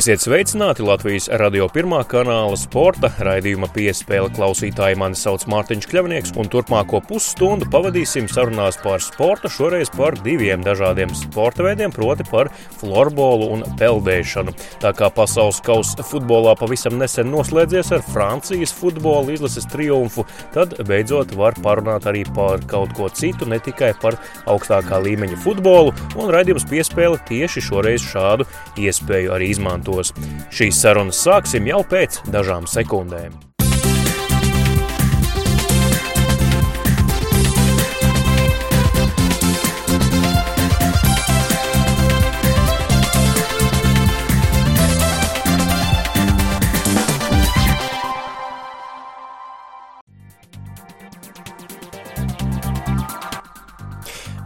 Esiet sveicināti Latvijas radio pirmā kanāla sporta raidījuma piespēle klausītāji. Mani sauc Mārtiņš Kļavnieks, un turpmāko pusstundu pavadīsim sarunās par sportu, šoreiz par diviem dažādiem sporta veidiem, proti par florbolu un peldēšanu. Tā kā pasaules kausa futbolā pavisam nesen noslēdzies ar Francijas futbola izlases triumfu, tad beidzot var parunāt arī par kaut ko citu, ne tikai par augstākā līmeņa futbolu, un raidījums piespēle tieši šoreiz šādu iespēju arī izmantot izmantos. Šīs sarunas sāksim jau pēc dažām sekundēm.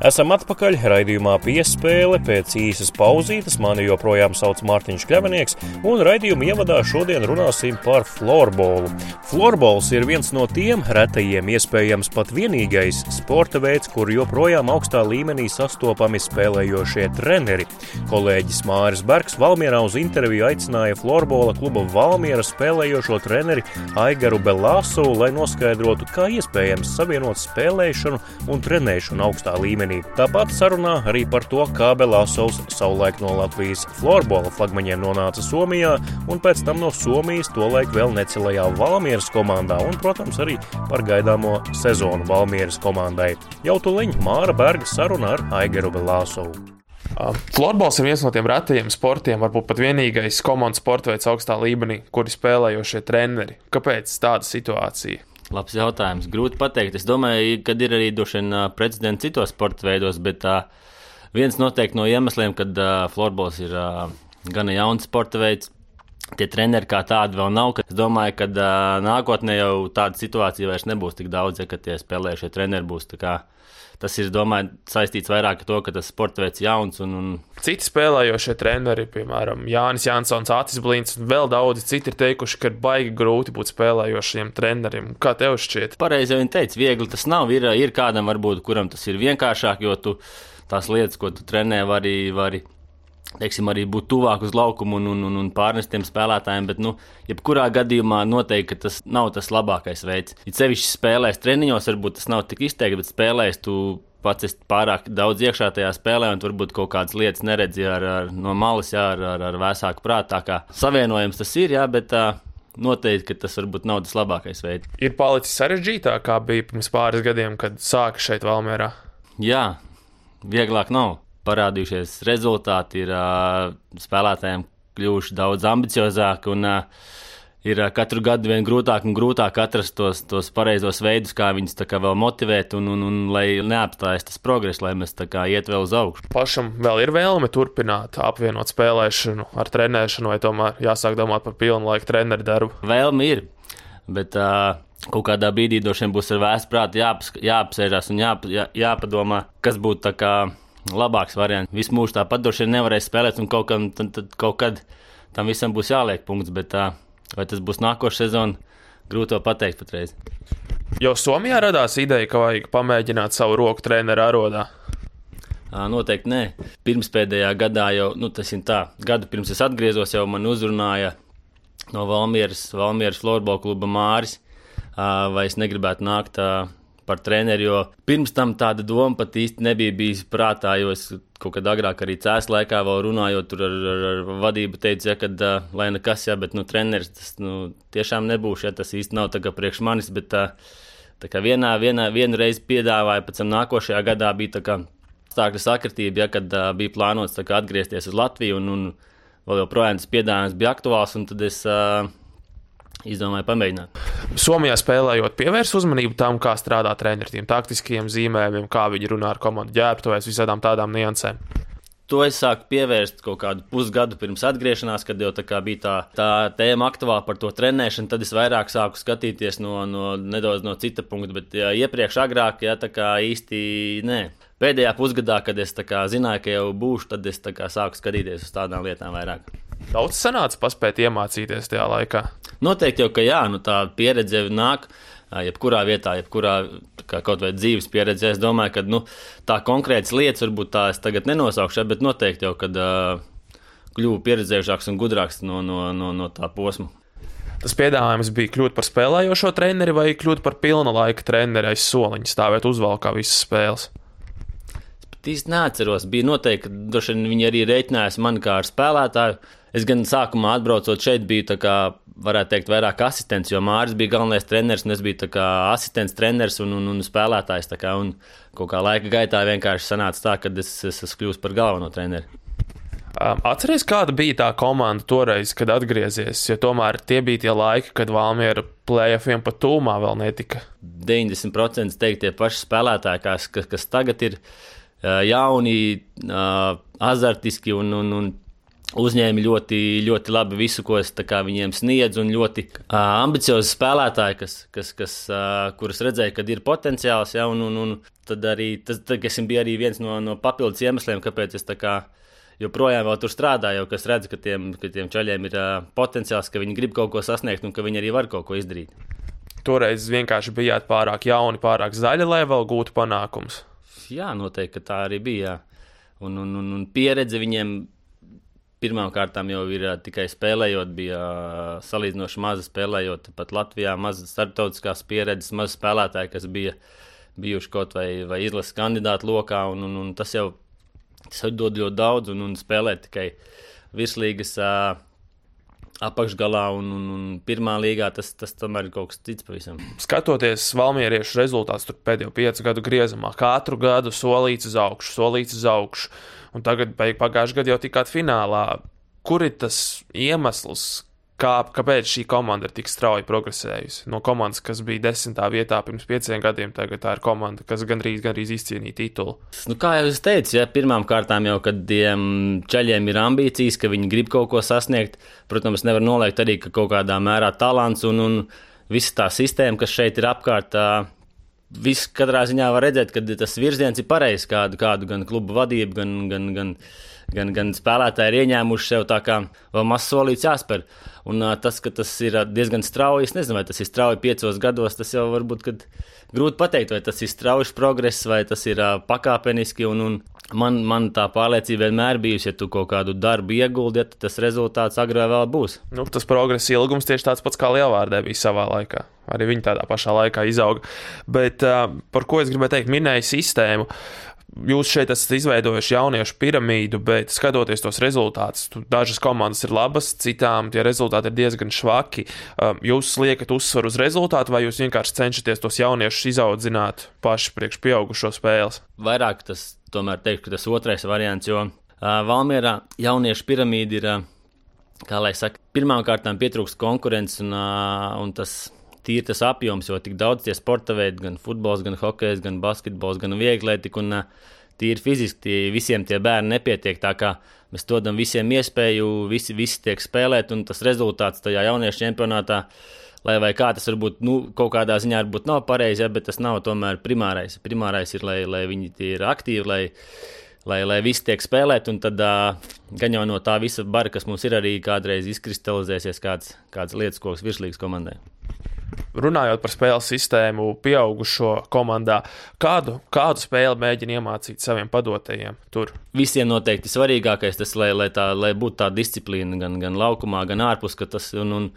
Esam atpakaļ raidījumā piespēle pēc īsas pauzītes. Mani joprojām sauc Mārtiņš Kļavinieks, un raidījuma ievadā šodien runāsim par florbolu. Florbols ir viens no tiem retajiem, iespējams pat vienīgais sporta veids, kur joprojām augstā līmenī sastopami spēlējošie treneri. Kolēģis Māris Bergs Valmierā uz interviju aicināja florbola kluba Valmiera spēlējošo treneri Aigaru Belāsu, lai noskaidrotu, kā iespējams savienot spēlēšanu un trenēšanu augstā līmenī līmenī. Tāpat sarunā arī par to, kā Belāsovs savulaik no Latvijas florbola flagmaņiem nonāca Somijā un pēc tam no Somijas tolaik vēl necelajā Valmieras komandā un, protams, arī par gaidāmo sezonu Valmieras komandai. Jau tuliņ Māra Berga saruna ar Aigeru Belāsovu. Florbols ir viens no tiem retajiem sportiem, varbūt pat vienīgais komandas sporta veids augstā līmenī, kuri spēlējošie treneri. Kāpēc tāda situācija? Labs jautājums. Grūti pateikt. Es domāju, ka ir arī dušien precedenti citos sporta veidos, bet uh, viens noteikti no iemesliem, kad uh, florbols ir uh, gana jauns sporta veids. Tie treneri kā tādi vēl nav. Es domāju, ka uh, nākotnē jau tāda situācija vairs nebūs tik daudz, ja tie spēlējušie treneri būs tas ir domāju, saistīts vairāk ar to, ka tas sports veids jauns. Un, un... Citi spēlējošie treneri, piemēram, Jānis Jansons, Acis Blīns, un vēl daudzi citi ir teikuši, ka ir baigi grūti būt spēlējošiem treneriem. Kā tev šķiet? Pareizi viņi teica, viegli tas nav. Ir, ir kādam, varbūt, kuram tas ir vienkāršāk, jo tu tās lietas, ko tu trenē, vari. vari teiksim, arī būt tuvāk uz laukumu un, un, un, un pārnestiem spēlētājiem. Bet, nu, jebkurā gadījumā noteikti tas nav tas labākais veids. Ja sevišķi spēlēs treniņos, varbūt tas nav tik izteikti, bet spēlēs tu pats esi pārāk daudz iekšā tajā spēlē, un varbūt kaut kādas lietas neredzi ar, ar, no malas, jā, ar, ar, ar vēsāku prātu. Tā kā savienojums tas ir, jā, bet. Uh, Noteikti, ka tas varbūt nav tas labākais veids. Ir palicis sarežģītāk, kā bija pirms pāris gadiem, kad sāka šeit Valmērā. Jā, vieglāk nav parādījušies rezultāti, ir uh, spēlētājiem kļuvuši daudz ambiciozāki. Un, uh, Ir katru gadu vien grūtāk un grūtāk atrast tos, tos pareizos veidus, kā viņus kā vēl motivēt, un, un, un lai neapstājas tas progress, lai mēs iet vēl uz augšu. Pašam vēl ir vēlme turpināt apvienot spēlēšanu ar trenēšanu, vai tomēr jāsāk domāt par pilnu laiku treneru darbu? Vēlme ir, bet uh, kaut kādā brīdī droši vien būs ar jāpas, jāapsēžās un jāp, jā, jāpadomā, kas būtu tā kā labāks variants. Visu mūžu tāpat droši vien nevarēs spēlēt, un kaut, kam, tad, tad, kaut kad tam visam būs jāliek punkts. Bet, uh, vai tas būs nākošais sezona, grūti to pateikt patreiz. Jau Somijā radās ideja, ka vajag pamēģināt savu roku treneru arodā. Noteikti nē. Pirms pēdējā gadā jau, nu, tas ir tā, gadu pirms es atgriezos, jau man uzrunāja no Valmieras, Valmieras Florbola kluba Māris, vai es negribētu nākt par treneri, jo pirms tam tāda doma pat īsti nebija bijusi prātā, jo es kaut kad agrāk arī cēlus laikā vēl runājot ar, ar, ar vadību, teicu, ja, ka, uh, lai nekas, ja, bet, nu, treneris tas, nu, tiešām nebūs, ja tas īsti nav priekš manis, bet uh, tā kā vienā, vienā, reizi piedāvāja, pēc tam nākošajā gadā bija tā kā stākļa sakritība, ja, kad uh, bija plānots kā, atgriezties uz Latviju, un, un vēl joprojām tas piedāvājums bija aktuāls, un tad es uh, izdomāju pamēģināt. Somijā spēlējot, pievērs uzmanību tam, kā strādā treneriem, taktiskajiem zīmējumiem, kā viņi runā ar komandu ģērbtuvēs, visādām tādām niansēm. To es sāku pievērst kaut kādu pusgadu pirms atgriešanās, kad jau tā bija tā, tā tēma aktuāla par to trenēšanu. Tad es vairāk sāku skatīties no, no nedaudz no cita punkta, bet jā, iepriekš, agrāk, jā, tā kā īsti nē. Pēdējā pusgadā, kad es kā, zināju, ka jau būšu, tad es kā, sāku skatīties uz tādām lietām vairāk. Daudz sanāca paspēt iemācīties tajā laikā. Noteikti jau, ka jā, nu, tā pieredze nāk. Jebkurā vietā, jebkurā kaut vai dzīves pieredzē, es domāju, ka nu, tā konkrētas lietas, varbūt tā es tagad nenosaukšu, bet noteikti jau, kad uh, kļuvu pieredzējušāks un gudrāks no, no, no, no tā posma. Tas piedāvājums bija kļūt par spēlējošo treneri vai kļūt par pilna laika treneri aiz soliņa, stāvēt uzvalkā visas spēles. Īsti neatceros. Bija noteikti, ka viņi arī rēķinājās mani kā ar spēlētāju. Es gan sākumā atbraucot šeit, biju tā kā, varētu teikt, vairāk asistents, jo Mārcis bija galvenais treneris, un es biju kā asistents, treneris un, un, un spēlētājs. Kā, un kaut kā laika gaitā vienkārši sanāca tā, ka es, es, es kļuvu par galveno treneri. Atcerieties, kāda bija tā komanda toreiz, kad atgriezies, jo tomēr tie bija tie laiki, kad Valmiera plēsoņiem pat tūmā vēl netika. 90% teikt tie paši spēlētāji, kas, kas, tagad ir jauni, azartiski un, un, un uzņēma ļoti, ļoti labi visu, ko es viņiem sniedzu, un ļoti uh, ambiciozi spēlētāji, kas, kas, kas, uh, kurus redzēju, ka ir potenciāls. Ja, un, un, un tad arī tas, tas bija arī viens no, no papildus iemesliem, kāpēc es kā joprojām tur strādā, jau kas redz, ka tiem, ka tiem čaļiem ir uh, potenciāls, ka viņi grib kaut ko sasniegt un ka viņi arī var kaut ko izdarīt. Toreiz vienkārši bijāt pārāk jauni, pārāk zaļi, lai vēl gūtu panākumus. Jā, noteikti tā arī bija. Jā. Un, un, un, un pieredze viņiem pirmām kārtām jau ir tikai spēlējot, bija salīdzinoši maza spēlējot. Pat Latvijā maza starptautiskās pieredzes, maza spēlētāja, kas bija bijuši kaut vai, vai izlases kandidātu lokā. Un, un, un tas jau Tas dod ļoti daudz, un, un spēlēt tikai virslīgas uh, apakšgalā un, un, un pirmā līgā, tas, tas tomēr ir kaut kas cits pavisam. Skatoties valmieriešu rezultātus pēdējo piecu gadu griezumā, katru gadu solīts uz augšu, solīts uz augšu, un tagad pagājušajā gadā jau tikāt finālā. Kur ir tas iemesls, kā, kāpēc šī komanda ir tik strauji progresējusi. No komandas, kas bija desmitā vietā pirms pieciem gadiem, tagad tā ir komanda, kas gandrīz, gandrīz izcīnīja titulu. Nu, kā jau es teicu, ja, pirmām kārtām jau, kad tiem ceļiem ir ambīcijas, ka viņi grib kaut ko sasniegt, protams, nevar noliegt arī, ka kaut kādā mērā talants un, un visa tā sistēma, kas šeit ir apkārt. Viss katrā ziņā var redzēt, ka tas virziens ir pareizs, kādu, kādu gan klubu vadību, gan, gan, gan, gan, gan spēlētāji ir ieņēmuši sev tā kā vēl mazs solīts jāspēr. Un uh, tas, ka tas ir diezgan strauji, es nezinu, vai tas ir strauji piecos gados, tas jau varbūt grūti pateikt, vai tas ir strauji progress, vai tas ir uh, pakāpeniski. Un, un man, man tā pārliecība vienmēr bijusi, ja tu kaut kādu darbu ieguldi, ja tas rezultāts agrāk vēl būs. Nu, tas progresa ilgums tieši tāds pats kā Lielvārdē bija savā laikā. Arī viņi tādā pašā laikā izauga. Bet uh, par ko es gribēju teikt, minēju sistēmu. Jūs šeit esat izveidojuši jauniešu piramīdu, bet skatoties tos rezultātus, dažas komandas ir labas, citām tie rezultāti ir diezgan švaki. Um, jūs liekat uzsvaru uz rezultātu, vai jūs vienkārši cenšaties tos jauniešus izaudzināt paši priekš pieaugušo spēles? Vairāk tas tomēr teiktu, ka tas otrais variants, jo Valmierā jauniešu piramīda ir, kā lai saka, pirmām kārtām pietrūkst konkurences un, un tas tīri tas apjoms, jo tik daudz tie sporta veidi, gan futbols, gan hokejs, gan basketbols, gan vieglietika. Un tīri fiziski tie, visiem tie bērni nepietiek. Tā kā mēs dodam visiem iespēju, visi, visi tiek spēlēt, un tas rezultāts tajā jauniešu čempionātā. Lai vai kā tas varbūt nu, kaut kādā ziņā varbūt nav pareizi, ja, bet tas nav tomēr primārais. Primārais ir, lai, lai viņi ir aktīvi, lai, lai, lai viss tiek spēlēt, un tad uh, gan jau no tā visa bara, kas mums ir, arī kādreiz izkristalizēsies kāds, kāds lietas koks virslīgas komandai runājot par spēles sistēmu, pieaugušo komandā, kādu, kādu spēli mēģina iemācīt saviem padotajiem tur? Visiem noteikti svarīgākais tas, lai, lai, tā, lai būtu tā disciplīna gan, gan laukumā, gan ārpus, ka tas, un, un,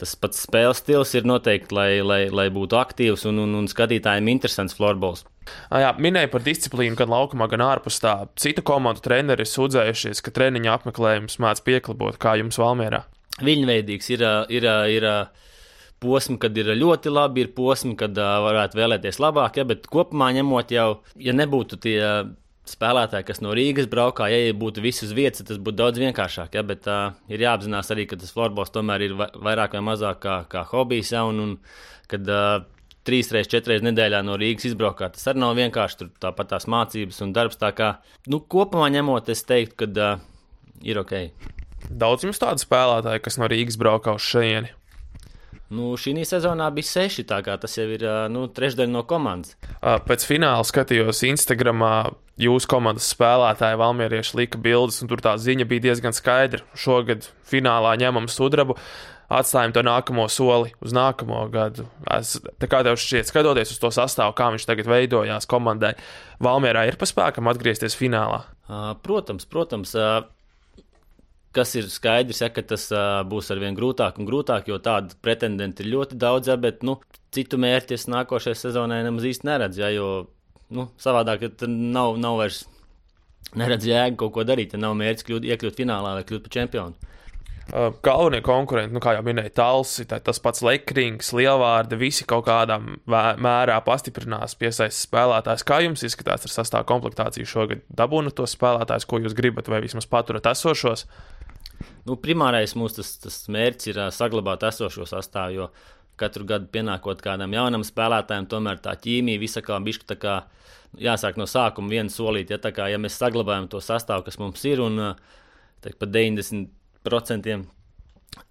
tas pats spēles stils ir noteikti, lai, lai, lai būtu aktīvs un, un, un skatītājiem interesants florbols. Jā, minēja par disciplīnu gan laukumā, gan ārpus tā. Citu komandu treneri ir sūdzējušies, ka treniņa apmeklējums māc pieklibot, kā jums Valmērā. Viņveidīgs ir, ir, ir, ir posmi, kad ir ļoti labi, ir posmi, kad uh, varētu vēlēties labāk, ja, bet kopumā ņemot jau, ja nebūtu tie spēlētāji, kas no Rīgas braukā, ja, ja būtu visi uz vietas, tas būtu daudz vienkāršāk. Ja, bet uh, ir jāapzinās arī, ka tas floorbols tomēr ir vairāk vai mazāk kā, kā hobijs, ja, un, un kad uh, trīs reizes, četras reizes nedēļā no Rīgas izbraukāt, tas arī nav vienkārši tur tāpat tās mācības un darbs. Tā kā nu, kopumā ņemot, es teiktu, ka uh, ir ok. Daudz jums tādu spēlētāju, kas no Rīgas braukā uz šejieni. Nu, šī sezonā bija seši, tā kā tas jau ir nu, trešdaļa no komandas. Pēc fināla skatījos Instagram. Jūsu komandas spēlētāji Valmierieši lika bildes, un tur tā ziņa bija diezgan skaidra. Šogad finālā ņemam sudrabu, atstājam to nākamo soli uz nākamo gadu. Es, kā tev šķiet, skatoties uz to sastāvu, kā viņš tagad veidojās komandai, Valmierā ir pa spēkam atgriezties finālā? Protams, protams kas ir skaidrs, ja, ka tas uh, būs arvien grūtāk un grūtāk, jo tādu pretendentu ir ļoti daudz, ja, bet nu, citu mērķi es nākošajai sezonai nemaz īsti neredzu, ja, jo nu, savādāk nav, nav vairs neredz jēgu kaut ko darīt, ja nav mērķis kļūt, iekļūt finālā vai kļūt par čempionu. Uh, galvenie konkurenti, nu, kā jau minēju, Talsi, tas pats Lekrings, Lielvārda, visi kaut kādā mērā pastiprinās, piesaistīs spēlētājs. Kā jums izskatās ar sastāvu komplektāciju šogad? Dabūnu tos spēlētājus, ko jūs gribat, vai vismaz paturat esošos? Nu, primārais mūsu tas, tas mērķis ir saglabāt esošo sastāvu, jo katru gadu pienākot kādam jaunam spēlētājam, tomēr tā ķīmija visa kā bišķi tā kā jāsāk no sākuma viena solīt. Ja, kā, ja mēs saglabājam to sastāvu, kas mums ir, un tā, pat 90%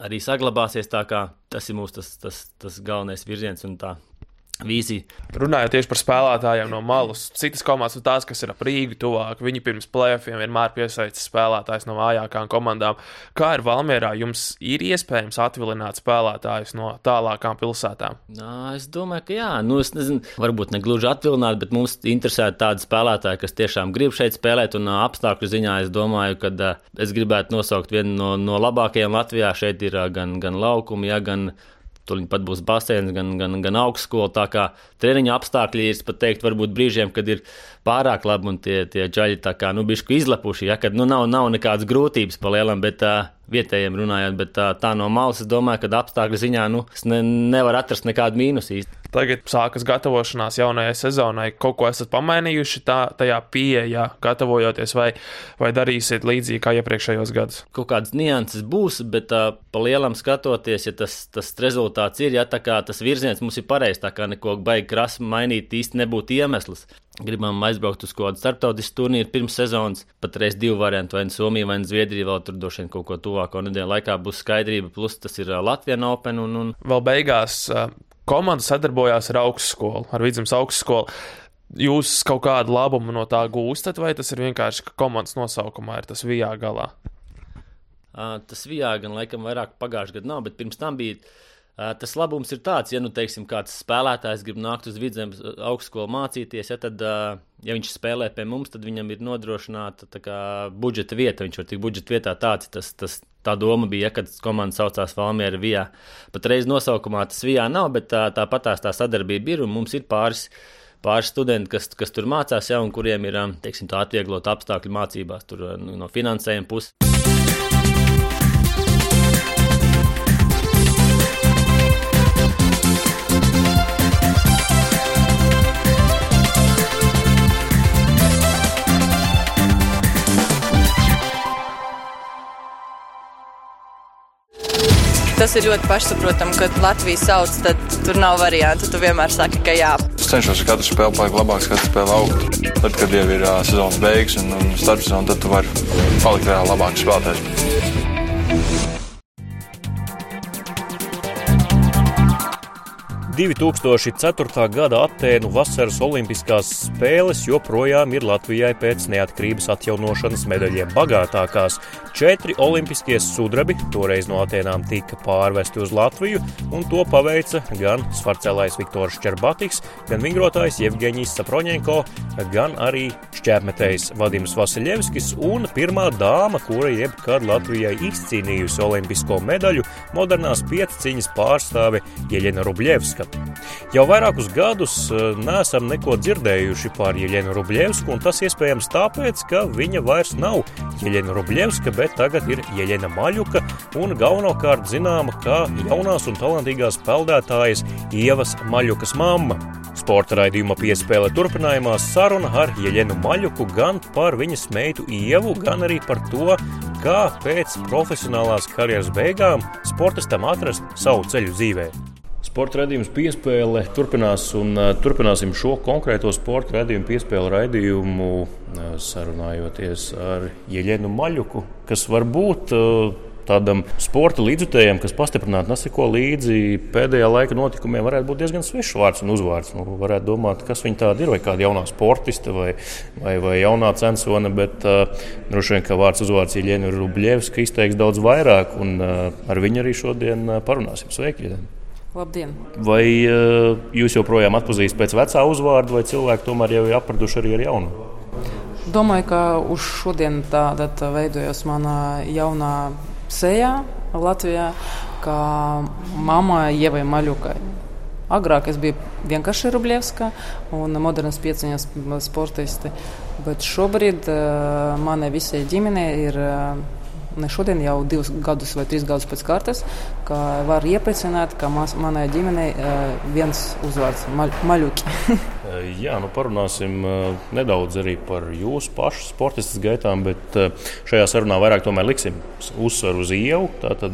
arī saglabāsies, tā kā tas ir mūsu tas, tas, tas galvenais virziens un tā vīziju. Runājot tieši par spēlētājiem no malas, citas komandas tās, kas ir ap Rīgu tuvāk. Viņi pirms plēsoņiem vienmēr piesaista spēlētājus no vājākām komandām. Kā ir Valmjerā, jums ir iespējams atvilināt spēlētājus no tālākām pilsētām? Nā, es domāju, ka jā, nu, es nezinu, varbūt ne gluži atvilināt, bet mums interesē tādi spēlētāji, kas tiešām grib šeit spēlēt. Un apstākļu ziņā es domāju, ka es gribētu nosaukt vienu no, no labākajiem Latvijā. Šeit ir gan, gan laukumi, ja, gan Tur pat būs basēns, gan, gan, gan augstskola. Tā kā treniņa apstākļi ir pat teikt, varbūt brīžiem, kad ir pārāk labi un tie, tie džaļi tā kā nu, bišķi izlepuši. Ja, kad nu, nav, nav nekādas grūtības pa lielam, bet uh, vietējiem runājot, bet tā, tā no malas es domāju, ka apstākļu ziņā nu, ne, nevar atrast nekādu mīnusu īsti. Tagad sākas gatavošanās jaunajai sezonai. Kaut ko esat pamainījuši tā, tajā pieejā, gatavojoties, vai, vai darīsiet līdzīgi kā iepriekšējos gados? Kaut kādas nianses būs, bet uh, pa lielam skatoties, ja tas, tas rezultāts ir, ja tā kā tas virziens mums ir pareizs, tā kā neko baigi krasi mainīt īsti nebūtu iemesls. Gribam aizbraukt uz kādu starptautisku turnīru pirms sezonas. Patreiz divi varianti, vai nu Somija, vai nu Zviedrija. Vēl tur droši vien kaut ko tuvāko nedēļu laikā būs skaidrība. Plus tas ir Latvijas Open. Un, un... Vēl beigās komanda sadarbojās ar augstskolu, ar Vidzemes augstskolu. Jūs kaut kādu labumu no tā gūstat, vai tas ir vienkārši, ka komandas nosaukumā ir tas vijā galā? Uh, tas vijā gan laikam vairāk pagājušajā gadā nav, bet pirms tam bija Tas labums ir tāds, ja nu, teiksim, kāds spēlētājs grib nākt uz vidzemes augstskolu mācīties, ja, tad, ja viņš spēlē pie mums, tad viņam ir nodrošināta kā, budžeta vieta. Viņš var tikt budžeta vietā tāds, tas, tas, tā doma bija, ja, kad komanda saucās Valmiera Vijā. Patreiz nosaukumā tas Vijā nav, bet tā, tāpatās tā sadarbība ir un mums ir pāris. Pāris studenti, kas, kas tur mācās, ja, un kuriem ir teiksim, atvieglot apstākļi mācībās, tur no finansējuma puses. Tas ir ļoti pašsaprotami, kad Latvija sauc, tad tur nav variantu. Tu vienmēr saki, ka jā. Es cenšos katru spēli palikt labāks, katru spēli augt. Tad, kad jau ir uh, sezonas beigas un, un starpsezona, tad tu vari palikt vēl labāks spēlētājs. 2004. gada Atēnu vasaras Olimpiskās spēles joprojām ir Latvijai pēc neatkarības atjaunošanas medaļiem bagātākās. Četri olimpiskie sudrabi toreiz no Atēnām tika pārvesti uz Latviju, un to paveica gan svarcēlājs Viktors Čerbatiks, gan vingrotājs Jevgeņijs Saproņenko, gan arī šķērmetējs Vadims Vasiljevskis un pirmā dāma, kura jebkad Latvijai izcīnījusi olimpisko medaļu, modernās pieciņas pārstāve Jeļena Rubļevska. Rubļevska. Jau vairākus gadus eh, neesam neko dzirdējuši par Jeļenu Rubļevsku, un tas iespējams tāpēc, ka viņa vairs nav Jeļena Rubļevska, bet tagad ir Jeļena Maļuka, un galvenokārt zināma kā jaunās un talantīgās peldētājas Ievas Maļukas mamma. Sporta raidījuma piespēle turpinājumā saruna ar Jeļenu Maļuku gan par viņas meitu Ievu, gan arī par to, kā pēc profesionālās karjeras beigām sportistam atrast savu ceļu dzīvēm. Sporta raidījums piespēle turpinās, un turpināsim šo konkrēto sporta raidījumu piespēle raidījumu sarunājoties ar Jeļenu Maļuku, kas varbūt uh, tādam sporta līdzjutējam, kas pastiprināti neseko līdzi pēdējā laika notikumiem, varētu būt diezgan svešs vārds un uzvārds. Nu, varētu domāt, kas viņa tāda ir, vai kāda jaunā sportiste vai, vai, vai jaunā censone, bet uh, droši vien, ka vārds uzvārds Iļiena Rubļevska izteiks daudz vairāk, un uh, ar viņu arī šodien parunāsim. Sveiki! Iļiena. Labdien! Vai uh, jūs joprojām atpazīstat pēc vecā uzvārda, vai cilvēki tomēr jau ir apraduši arī ar jaunu? Domāju, ka uz šodien tāda tā veidojas mana jaunā sejā Latvijā, kā mamma Ievai Maļukai. Agrāk es biju vienkārši Rublievska un modernas pieciņas sportisti, bet šobrīd uh, manai visai ģimenei ir uh, ne šodien, jau divus gadus vai trīs gadus pēc kārtas, ka var iepriecināt, ka mas, manai ģimenei uh, viens uzvārds maļ, - Maļuki. Jā, nu parunāsim nedaudz arī par jūsu pašu sportistu gaitām, bet šajā sarunā vairāk liksim uzsvaru uz ievu. Tātad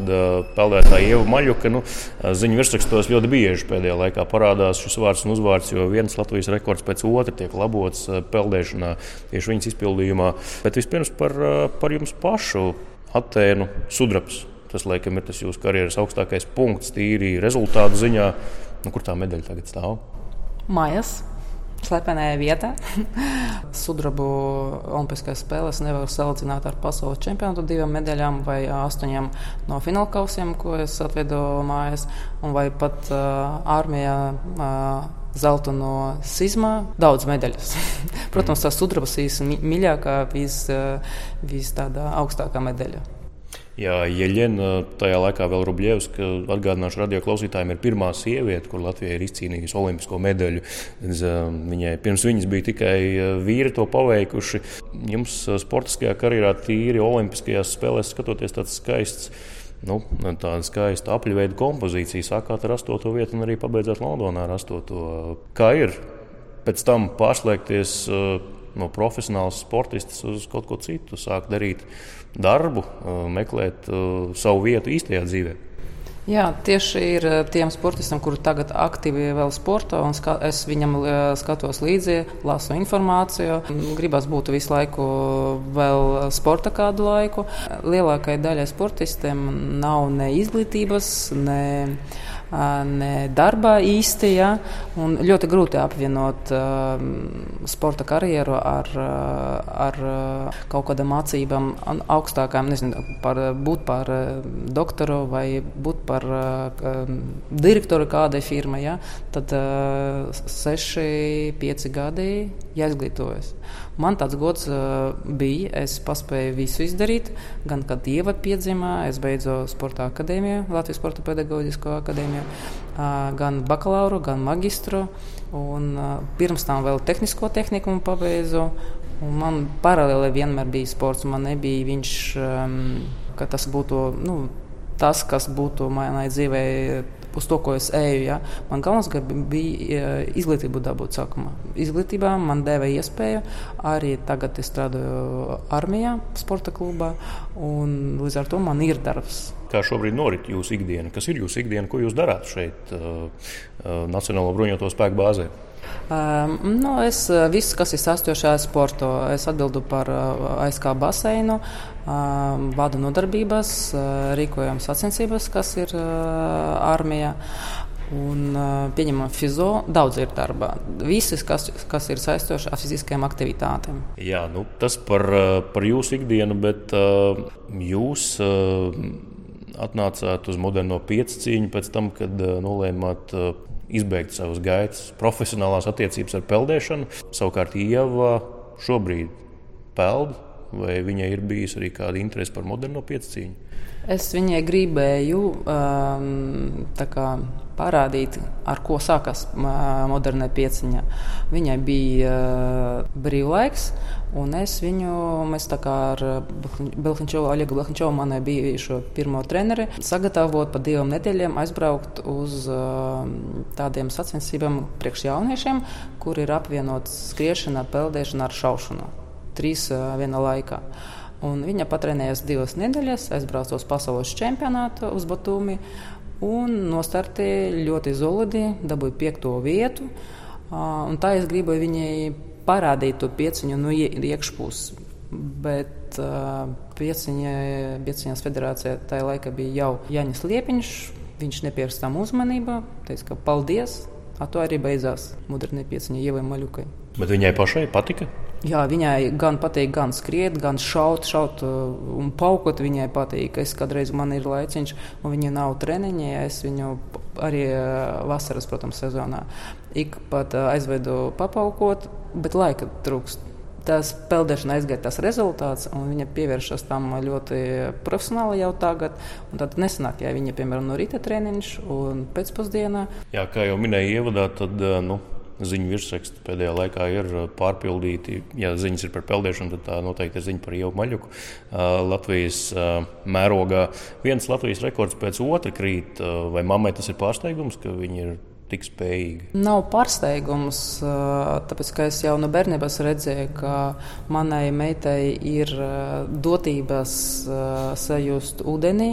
peldētāja ieva maļuka. Nu, ziņu virsrakstos ļoti bieži pēdējā laikā parādās šis vārds un uzvārds, jo viens Latvijas rekords pēc otra tiek labots peldēšanā tieši viņas izpildījumā. Bet vispirms par, par jums pašu Atēnu sudrabs. Tas, laikam, ir tas jūsu karjeras augstākais punkts, tīri rezultātu ziņā. Nu, kur tā medaļa tagad stāv? Mājas. Slepenajā vietā. Sudrabu Olimpiskajās spēlēs nevar salīdzināt ar pasaules čempionātu divām medaļām vai astoņiem no fināla kausiem, ko es atvedu mājās, vai pat uh, armijā. Uh, zelta no Sismā, daudz medaļas. Protams, tā sudraba ir mīļākā, vis, vis tāda augstākā medaļa. Jā, Jeļena tajā laikā vēl Rubļevska, atgādināšu radio klausītājiem, ir pirmā sieviete, kur Latvija ir izcīnījusi olimpisko medaļu. Viņai pirms viņas bija tikai vīri to paveikuši. Jums sportiskajā karjerā tīri olimpiskajās spēlēs skatoties tāds skaists nu, tāda skaista apļveida kompozīcija. Sākāt ar 8. vietu un arī pabeidzāt Londonā ar 8. Kā ir pēc tam pārslēgties uh, no profesionāls sportistas uz kaut ko citu, sākt darīt darbu, uh, meklēt uh, savu vietu īstajā dzīvēm? Jā, tieši ir eh, tiem sportistiem, kuri tagad aktīvi vēl sporto, un ska, es viņam eh, skatos līdzi, lasu informāciju. Gribas būt visu laiku vēl sporta kādu laiku. Lielākajai daļai sportistiem nav ne izglītības, ne ne darbā īsti. Ja? Ļoti grūti apvienot uh, sporta karjeru ar, ar kaut kādām mācībām, augstākām, nezinu, par, būt par doktoru vai būt par uh, direktoru kādai firmai. Ja? Tad uh, seši, pieci gadi jāizglītojas. Man tāds gods uh, bija. Es paspēju visu izdarīt. Gan kad ieva piedzimā, es beidzu sporta akadēmiju, Latvijas Sporta pedagoģisko akadēmiju, uh, gan bakalauru, gan magistru. Un, uh, pirms tam vēl tehnisko tehniku pabeidzu. Un man paralēli vienmēr bija sports. Man nebija viņš, um, ka tas būtu nu, tas, kas būtu manai dzīvei uz to, ko es eju. Ja. Man galvenais bija e, izglītību dabūt sākumā. Izglītībā man deva iespēju arī tagad es strādāju armijā, sporta klubā, un līdz ar to man ir darbs. Kā šobrīd norit jūsu ikdiena? Kas ir jūsu ikdiena? Ko jūs darāt šeit, uh, uh, Nacionālo bruņoto spēku bāzē? Um, nu, es viss, kas ir sastošā sporta, es atbildu par uh, ASK baseinu, um, vadu nodarbības, uh, rīkojam sacensības, kas ir uh, armijā. Un pieņemam fizo, daudz ir darba. Viss, kas, kas ir saistošs ar fiziskajām aktivitātēm. Jā, nu, tas par, par jūsu ikdienu, bet jūs. Atnācāt uz moderno piecīņu pēc tam, kad nolēmāt izbeigt savas gaitas, profesionālās attiecības ar peldēšanu. Savukārt Ieva šobrīd peld, vai viņai ir bijusi arī kāda interese par moderno piecīņu? Es viņai gribēju um, parādīt, ar ko sākas uh, modernā pieciņa. Viņai bija uh, brīvlaiks, un es viņu, mēs tā kā ar Belhančovu, Oļegu Belhančovu, manai bijušo pirmo treneri, sagatavot pa divām nedēļām aizbraukt uz uh, tādiem sacensībām priekš jauniešiem, kur ir apvienots skriešana, peldēšana ar šaušanu. Trīs viena laikā. Un viņa patrenējās divas nedēļas, aizbrauca uz pasaules čempionātu uz Batumi un nostartēja ļoti solidi, dabūja piekto vietu. Un tā es gribēju viņai parādīt to pieciņu no iekšpuses. Bet pieciņa, pieciņas federācijā tajā laikā bija jau Janis Liepiņš. Viņš nepievērsa tam uzmanību, teica, ka paldies. Ar to arī beidzās modernie pieciņa Ievai Maļukai. Bet viņai pašai patika? Jā, viņai gan patīk, gan skriet, gan šaut, šaut uh, un paukot. Viņai patīk, es kādreiz man ir laiciņš, un viņa nav treniņā. Es viņu arī uh, vasaras, protams, sezonā ik pat uh, aizvedu papaukot, bet laika trūkst. tas peldēšana aizgāja tas rezultāts, un viņa pievēršas tam ļoti profesionāli jau tagad. Tad nesanāk, ja viņa, piemēram, no rīta treniņš un pēcpusdienā. Jā, kā jau minēju ievadā, tad nu, ziņu virsraksti pēdējā laikā ir pārpildīti. Ja ziņas ir par peldēšanu, tad tā noteikti ir ziņa par Ievu Maļuku. Latvijas mērogā viens Latvijas rekords pēc otra krīt. Vai mammai tas ir pārsteigums, ka viņi ir tik spējīgi? Nav pārsteigums, tāpēc ka es jau no bērnības redzēju, ka manai meitai ir dotības sajust ūdenī.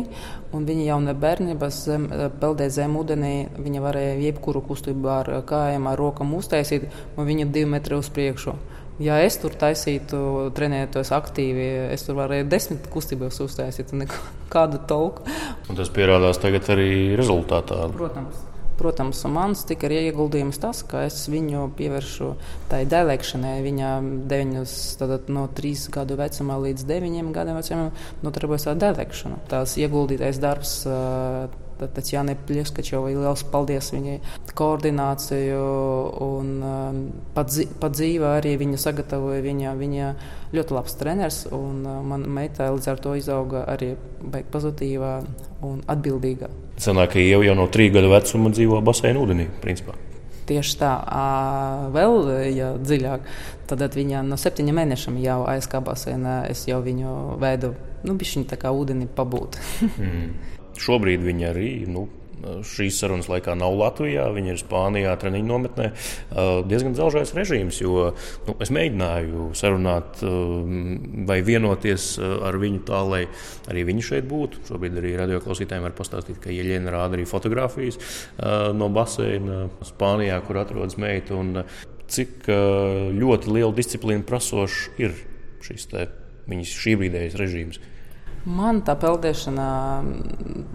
Un viņa jau no bērnības zem, peldēja zem ūdenī. Viņa varēja jebkuru kustību ar kājām, ar rokām uztaisīt, un viņa divi metri uz priekšu. Ja es tur taisītu, trenētos aktīvi, es tur varēju desmit kustības uztaisīt, nekādu tolku. Un tas pierādās tagad arī rezultātā. Protams. Protams, mans tika arī ieguldījums tas, ka es viņu pievēršu tai dēlēkšanai. Viņa deviņus, tātad no trīs gadu vecumā līdz deviņiem gadiem vecumam nodarbojas ar dēlēkšanu. Tās ieguldītais darbs. Tatjana Plieskačovai liels paldies viņai koordināciju un pat, dzīvē arī viņu sagatavoja. Viņa, viņa ļoti labs treneris un man meita līdz ar to izauga arī baigi pozitīvā un atbildīgā. Sanāk, ka jau, jau no trīs gadu vecuma dzīvo basēna ūdenī. Principā. Tieši tā, vēl ja dziļāk. Tad viņa no septiņiem mēnešiem jau aizkāpās, es jau viņu veidu, nu, bišķiņ tā kā ūdeni pabūt. mm. Šobrīd viņa arī nu, šīs sarunas laikā nav Latvijā, viņa ir Spānijā, treniņu nometnē. Diezgan dzelžais režīms, jo nu, es mēģināju sarunāt vai vienoties ar viņu tā, lai arī viņi šeit būtu. Šobrīd arī radioklausītājiem var pastāstīt, ka Ieļena rāda arī fotografijas no baseina Spānijā, kur atrodas meita. Cik ļoti liela disciplīna prasošs ir šis te, viņas šī brīdējais režīms. Man tā peldēšana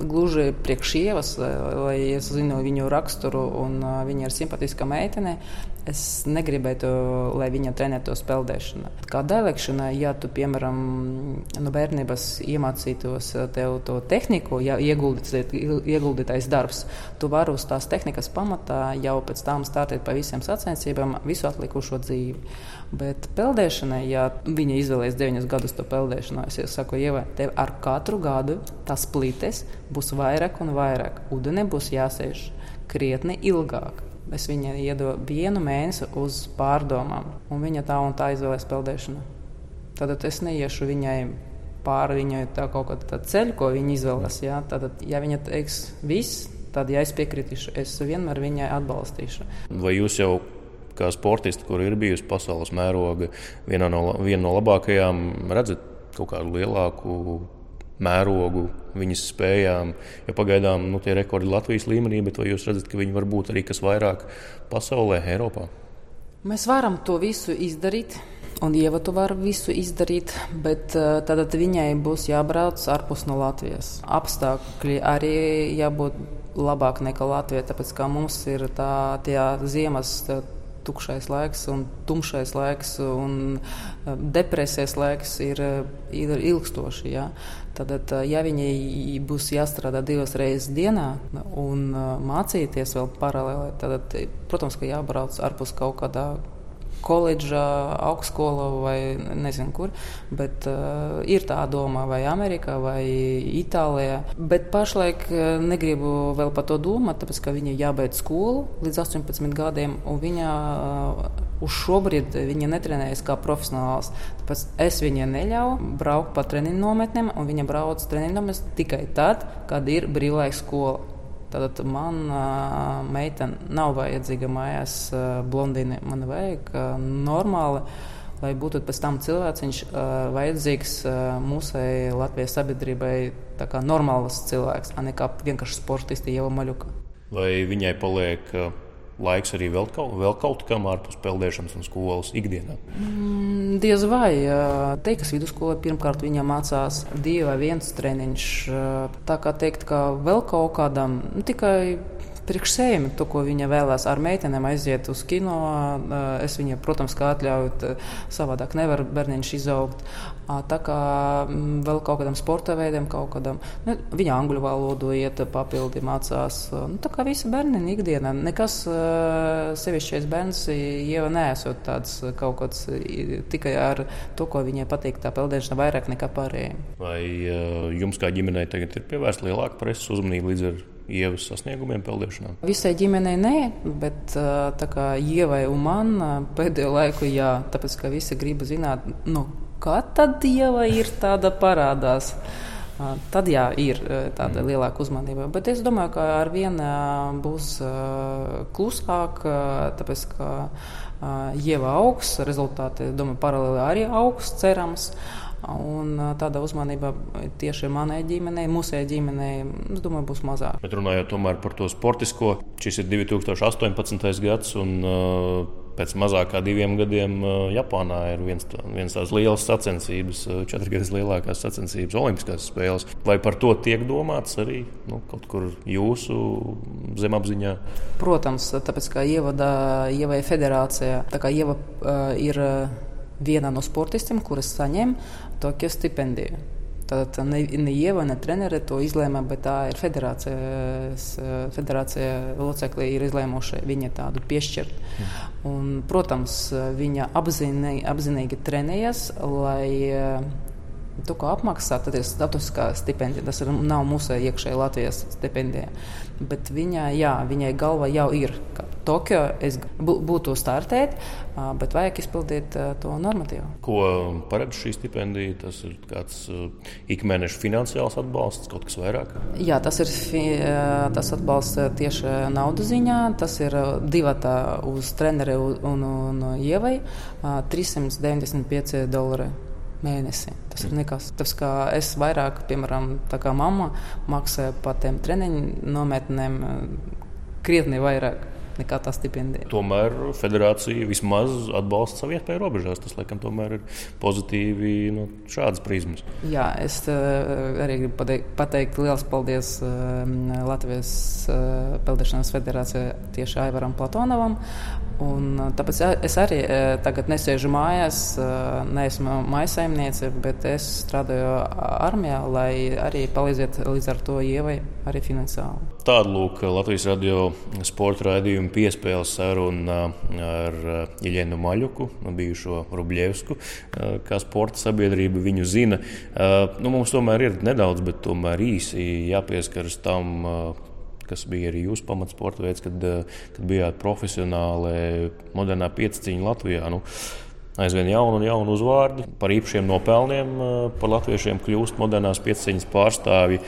gluži priekš ievas, lai es zinu viņu raksturu, un viņa ir simpātiska meitene. Es negribētu, lai viņa trenētos peldēšanu. Kā dēlēkšana, ja tu, piemēram, no bērnības iemācītos tev to tehniku, ja ieguldītais darbs, tu vari uz tās tehnikas pamatā jau pēc tam startēt pa visiem sacensībām visu atlikušo dzīvi. Bet peldēšanai, ja viņa izvēlēsies 9 gadus to peldēšanu, es saku, Ieva, tev ar katru gadu tas plites būs vairāk un vairāk. Ūdeni būs jāsēž krietni ilgāk. Es viņai iedodu vienu mēnesi uz pārdomām, un viņa tā un tā izvēlēs peldēšanu. Tad es neiešu viņai pāri viņai kaut kāda ceļa, ko viņa izvēlas. Ja? Tad, ja viņa teiks, viss, tad, ja es piekritīšu, es vienmēr viņai atbalstīšu. Vai jūs jau kā sportisti, kur ir bijusi pasaules mēroga, viena no, viena no labākajām, redzat kaut kādu lielāku mērogu, viņas spējām. Jo pagaidām nu, tie rekordi Latvijas līmenī, bet vai jūs redzat, ka viņi var būt arī kas vairāk pasaulē, Eiropā? Mēs varam to visu izdarīt. Un Ieva to var visu izdarīt, bet uh, tad viņai būs jābrauc ārpus no Latvijas. Apstākļi arī jābūt labāk nekā Latvijā, tāpēc kā mums ir tā ziemas. Tā, tukšais laiks un tumšais laiks un eh, depresijas laiks ir, eh, ir ilgstoši. Ja? Tad, eh, ja viņai būs jāstrādā divas reizes dienā un mācīties vēl paralēli, tad, protams, ka jābrauc ārpus kaut kādā koledžā, augstskola vai nezinu kur. Bet uh, ir tā doma vai Amerikā vai Itālijā. Bet pašlaik uh, negribu vēl par to domāt, tāpēc ka viņa jābeidz skolu līdz 18 gadiem. Viņa uh, uz šobrīd viņa netrenējas kā profesionāls. Tāpēc es viņai neļauju braukt pa treniņu nometnēm, un viņa brauc treniņu nometnēs tikai tad, kad ir brīvlaiks skola. Tātad man uh, meitene nav vajadzīga mājās uh, blondīne. Man vajag uh, normāli, lai būtu pēc tam cilvēciņš uh, vajadzīgs uh, mūsai Latvijas sabiedrībai, tā kā normāls cilvēks, ne kā vienkārši sportisti jau maļuka. Vai viņai paliek uh, laiks arī vēl kaut, vēl kaut kam ārpus peldēšanas un skolas ikdienā? Mm, diez vai. Teikas vidusskolā pirmkārt viņa mācās divi vai viens treniņš. Tā kā teikt, ka vēl kaut kādam, nu, tikai priekš sevi, to, ko viņa vēlās ar meitenēm aiziet uz kino. Es viņai, protams, kā atļauju, savādāk nevar bērniņš izaugt. Tā kā vēl kaut kādam sporta veidam, kaut kādam, nu, viņa angļu valodu iet papildi mācās. Nu, tā kā visi bērni ikdienā, nekas sevišķais bērns jau neesot tāds kaut kāds tikai ar to, ko viņai patīk, tā peldēšana vairāk nekā pārējiem. Vai jums kā ģimenei tagad ir pievērsta lielāka preses uzmanība līdz ar ievas sasniegumiem peldēšanā? Visai ģimenei nē, bet tā kā ievai un man pēdējo laiku jā, tāpēc ka visi grib zināt, nu, kā tad ieva ir tāda parādās. Tad jā, ir tāda mm. lielāka uzmanība. Bet es domāju, ka ar vienu būs klusāk, tāpēc ka ieva augs, rezultāti, domāju, paralēli arī augs, cerams. Un tāda uzmanība tieši manai ģimenei, mūsu ģimenei, es domāju, būs mazāk. Bet runājot par to sportisko, šis ir 2018. gads. Un, uh, Pēc mazāk kā diviem gadiem Japānā ir viens, viens tās liels sacensības, četras lielākās sacensības, Olimpiskās spēles. Vai par to tiek domāts arī nu, kaut kur jūsu zemapziņā? Protams, tāpēc kā ievada Ievai federācijā, tā kā Ieva uh, ir viena no sportistiem, kuras saņem Tokio stipendiju. Tātad ne, ne Ieva, ne trenere to izlēma, bet tā ir federācijas, federācija locekļi ir izlēmuši viņa tādu piešķirt. Mm. Un, protams, viņa apzinīgi, apzinīgi trenējas, lai to, ko apmaksā, tad ir statusiskā stipendija. Tas ir, nav mūsu iekšējā Latvijas stipendija. Bet viņa, jā, viņai galva jau ir, ka Tokio es būtu startēt, bet vajag izpildīt to normatīvu. Ko paredz šī stipendija? Tas ir kāds ikmēneša finansiāls atbalsts, kaut kas vairāk? Jā, tas ir tas atbalsts tieši naudas ziņā. Tas ir divi uz treneri un, un ievai - 395 dolāri mēnesi. Tas ir nekas. Tas kā es vairāk, piemēram, tā kā mamma maksāju par tiem treniņu nometnēm krietni vairāk nekā tā stipendija. Tomēr federācija vismaz atbalsta savu iespēju robežās. Tas, laikam, tomēr ir pozitīvi no nu, šādas prizmas. Jā, es uh, arī gribu pateikt, pateikt liels paldies uh, Latvijas uh, Peldēšanas federācijai tieši Aivaram Platonovam. Un, tāpēc es arī tagad nesēžu mājās, neesmu maisaimniece, bet es strādāju armijā, lai arī palīdzētu līdz ar to ievai arī finansiāli. Tāda lūk Latvijas radio sporta raidījuma piespēles saruna ar Iļenu Maļuku, bijušo Rubļevsku, kā sporta sabiedrība viņu zina. Nu, mums tomēr ir nedaudz, bet tomēr īsi jāpieskaras tam, kas bija arī jūsu pamatsporta veids, kad, kad bijāt profesionāli modernā pieciņa Latvijā. Nu, aizvien jaunu un jaunu uzvārdu. Par īpašiem nopelniem par latviešiem kļūst modernās pieciņas pārstāvji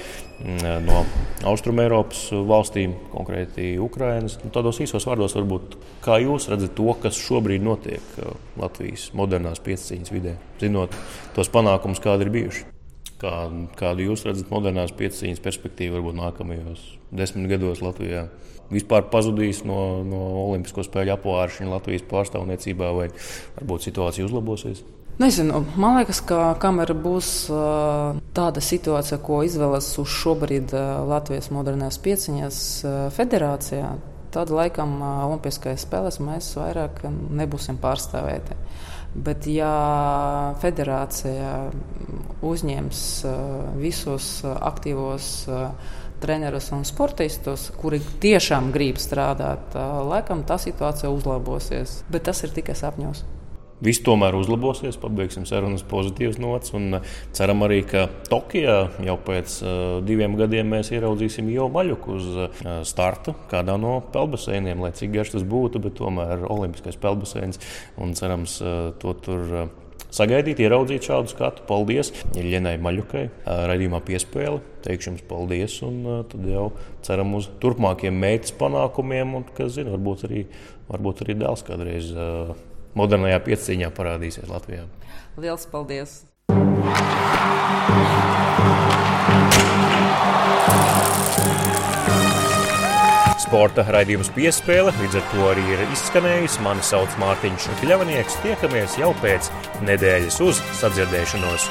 no Austrumēropas valstīm, konkrēti Ukrainas. Nu, tādos īsos vārdos, varbūt, kā jūs redzat to, kas šobrīd notiek Latvijas modernās pieciņas vidē, zinot tos panākumus, kādi ir bijuši. Kā, kādu jūs redzat modernās pieciņas perspektīvu varbūt nākamajos desmit gados Latvijā? vispār pazudīs no, no Olimpisko spēļu apgāršana Latvijas pārstāvniecībā, vai varbūt situācija uzlabosies? Nezinu, man liekas, ka kamēr būs tāda situācija, ko izvēlas uz šobrīd Latvijas modernās pieciņas federācijā, tad laikam Olimpiskajās spēlēs mēs vairāk nebūsim pārstāvēti. Bet, ja federācija uzņems visus aktīvos trenerus un sportistus, kuri tiešām grib strādāt, laikam tā situācija uzlabosies. Bet tas ir tikai sapņos. Viss tomēr uzlabosies, pabeigsim sarunas pozitīvas nots. Ceram arī, ka Tokijā jau pēc uh, diviem gadiem mēs ieraudzīsim jau maļuku uz uh, starta kādā no peldbaseiniem, lai cik garš tas būtu, bet tomēr Olimpiskais peldbaseins un cerams uh, to tur. Uh, sagaidīt, ieraudzīt šādu skatu. Paldies Iļņai Maļukai, raidījumā piespēle. Teikšu jums paldies, un tad jau ceram uz turpmākiem meitas panākumiem, un, kas zina, varbūt arī, varbūt arī dēls kādreiz modernajā pieciņā parādīsies Latvijā. Lielas paldies! Sporta raidījums piespēle līdz ar to arī ir izskanējis. Mani sauc Mārtiņš Kļavnieks. Tiekamies jau pēc nedēļas uz sadzirdēšanos!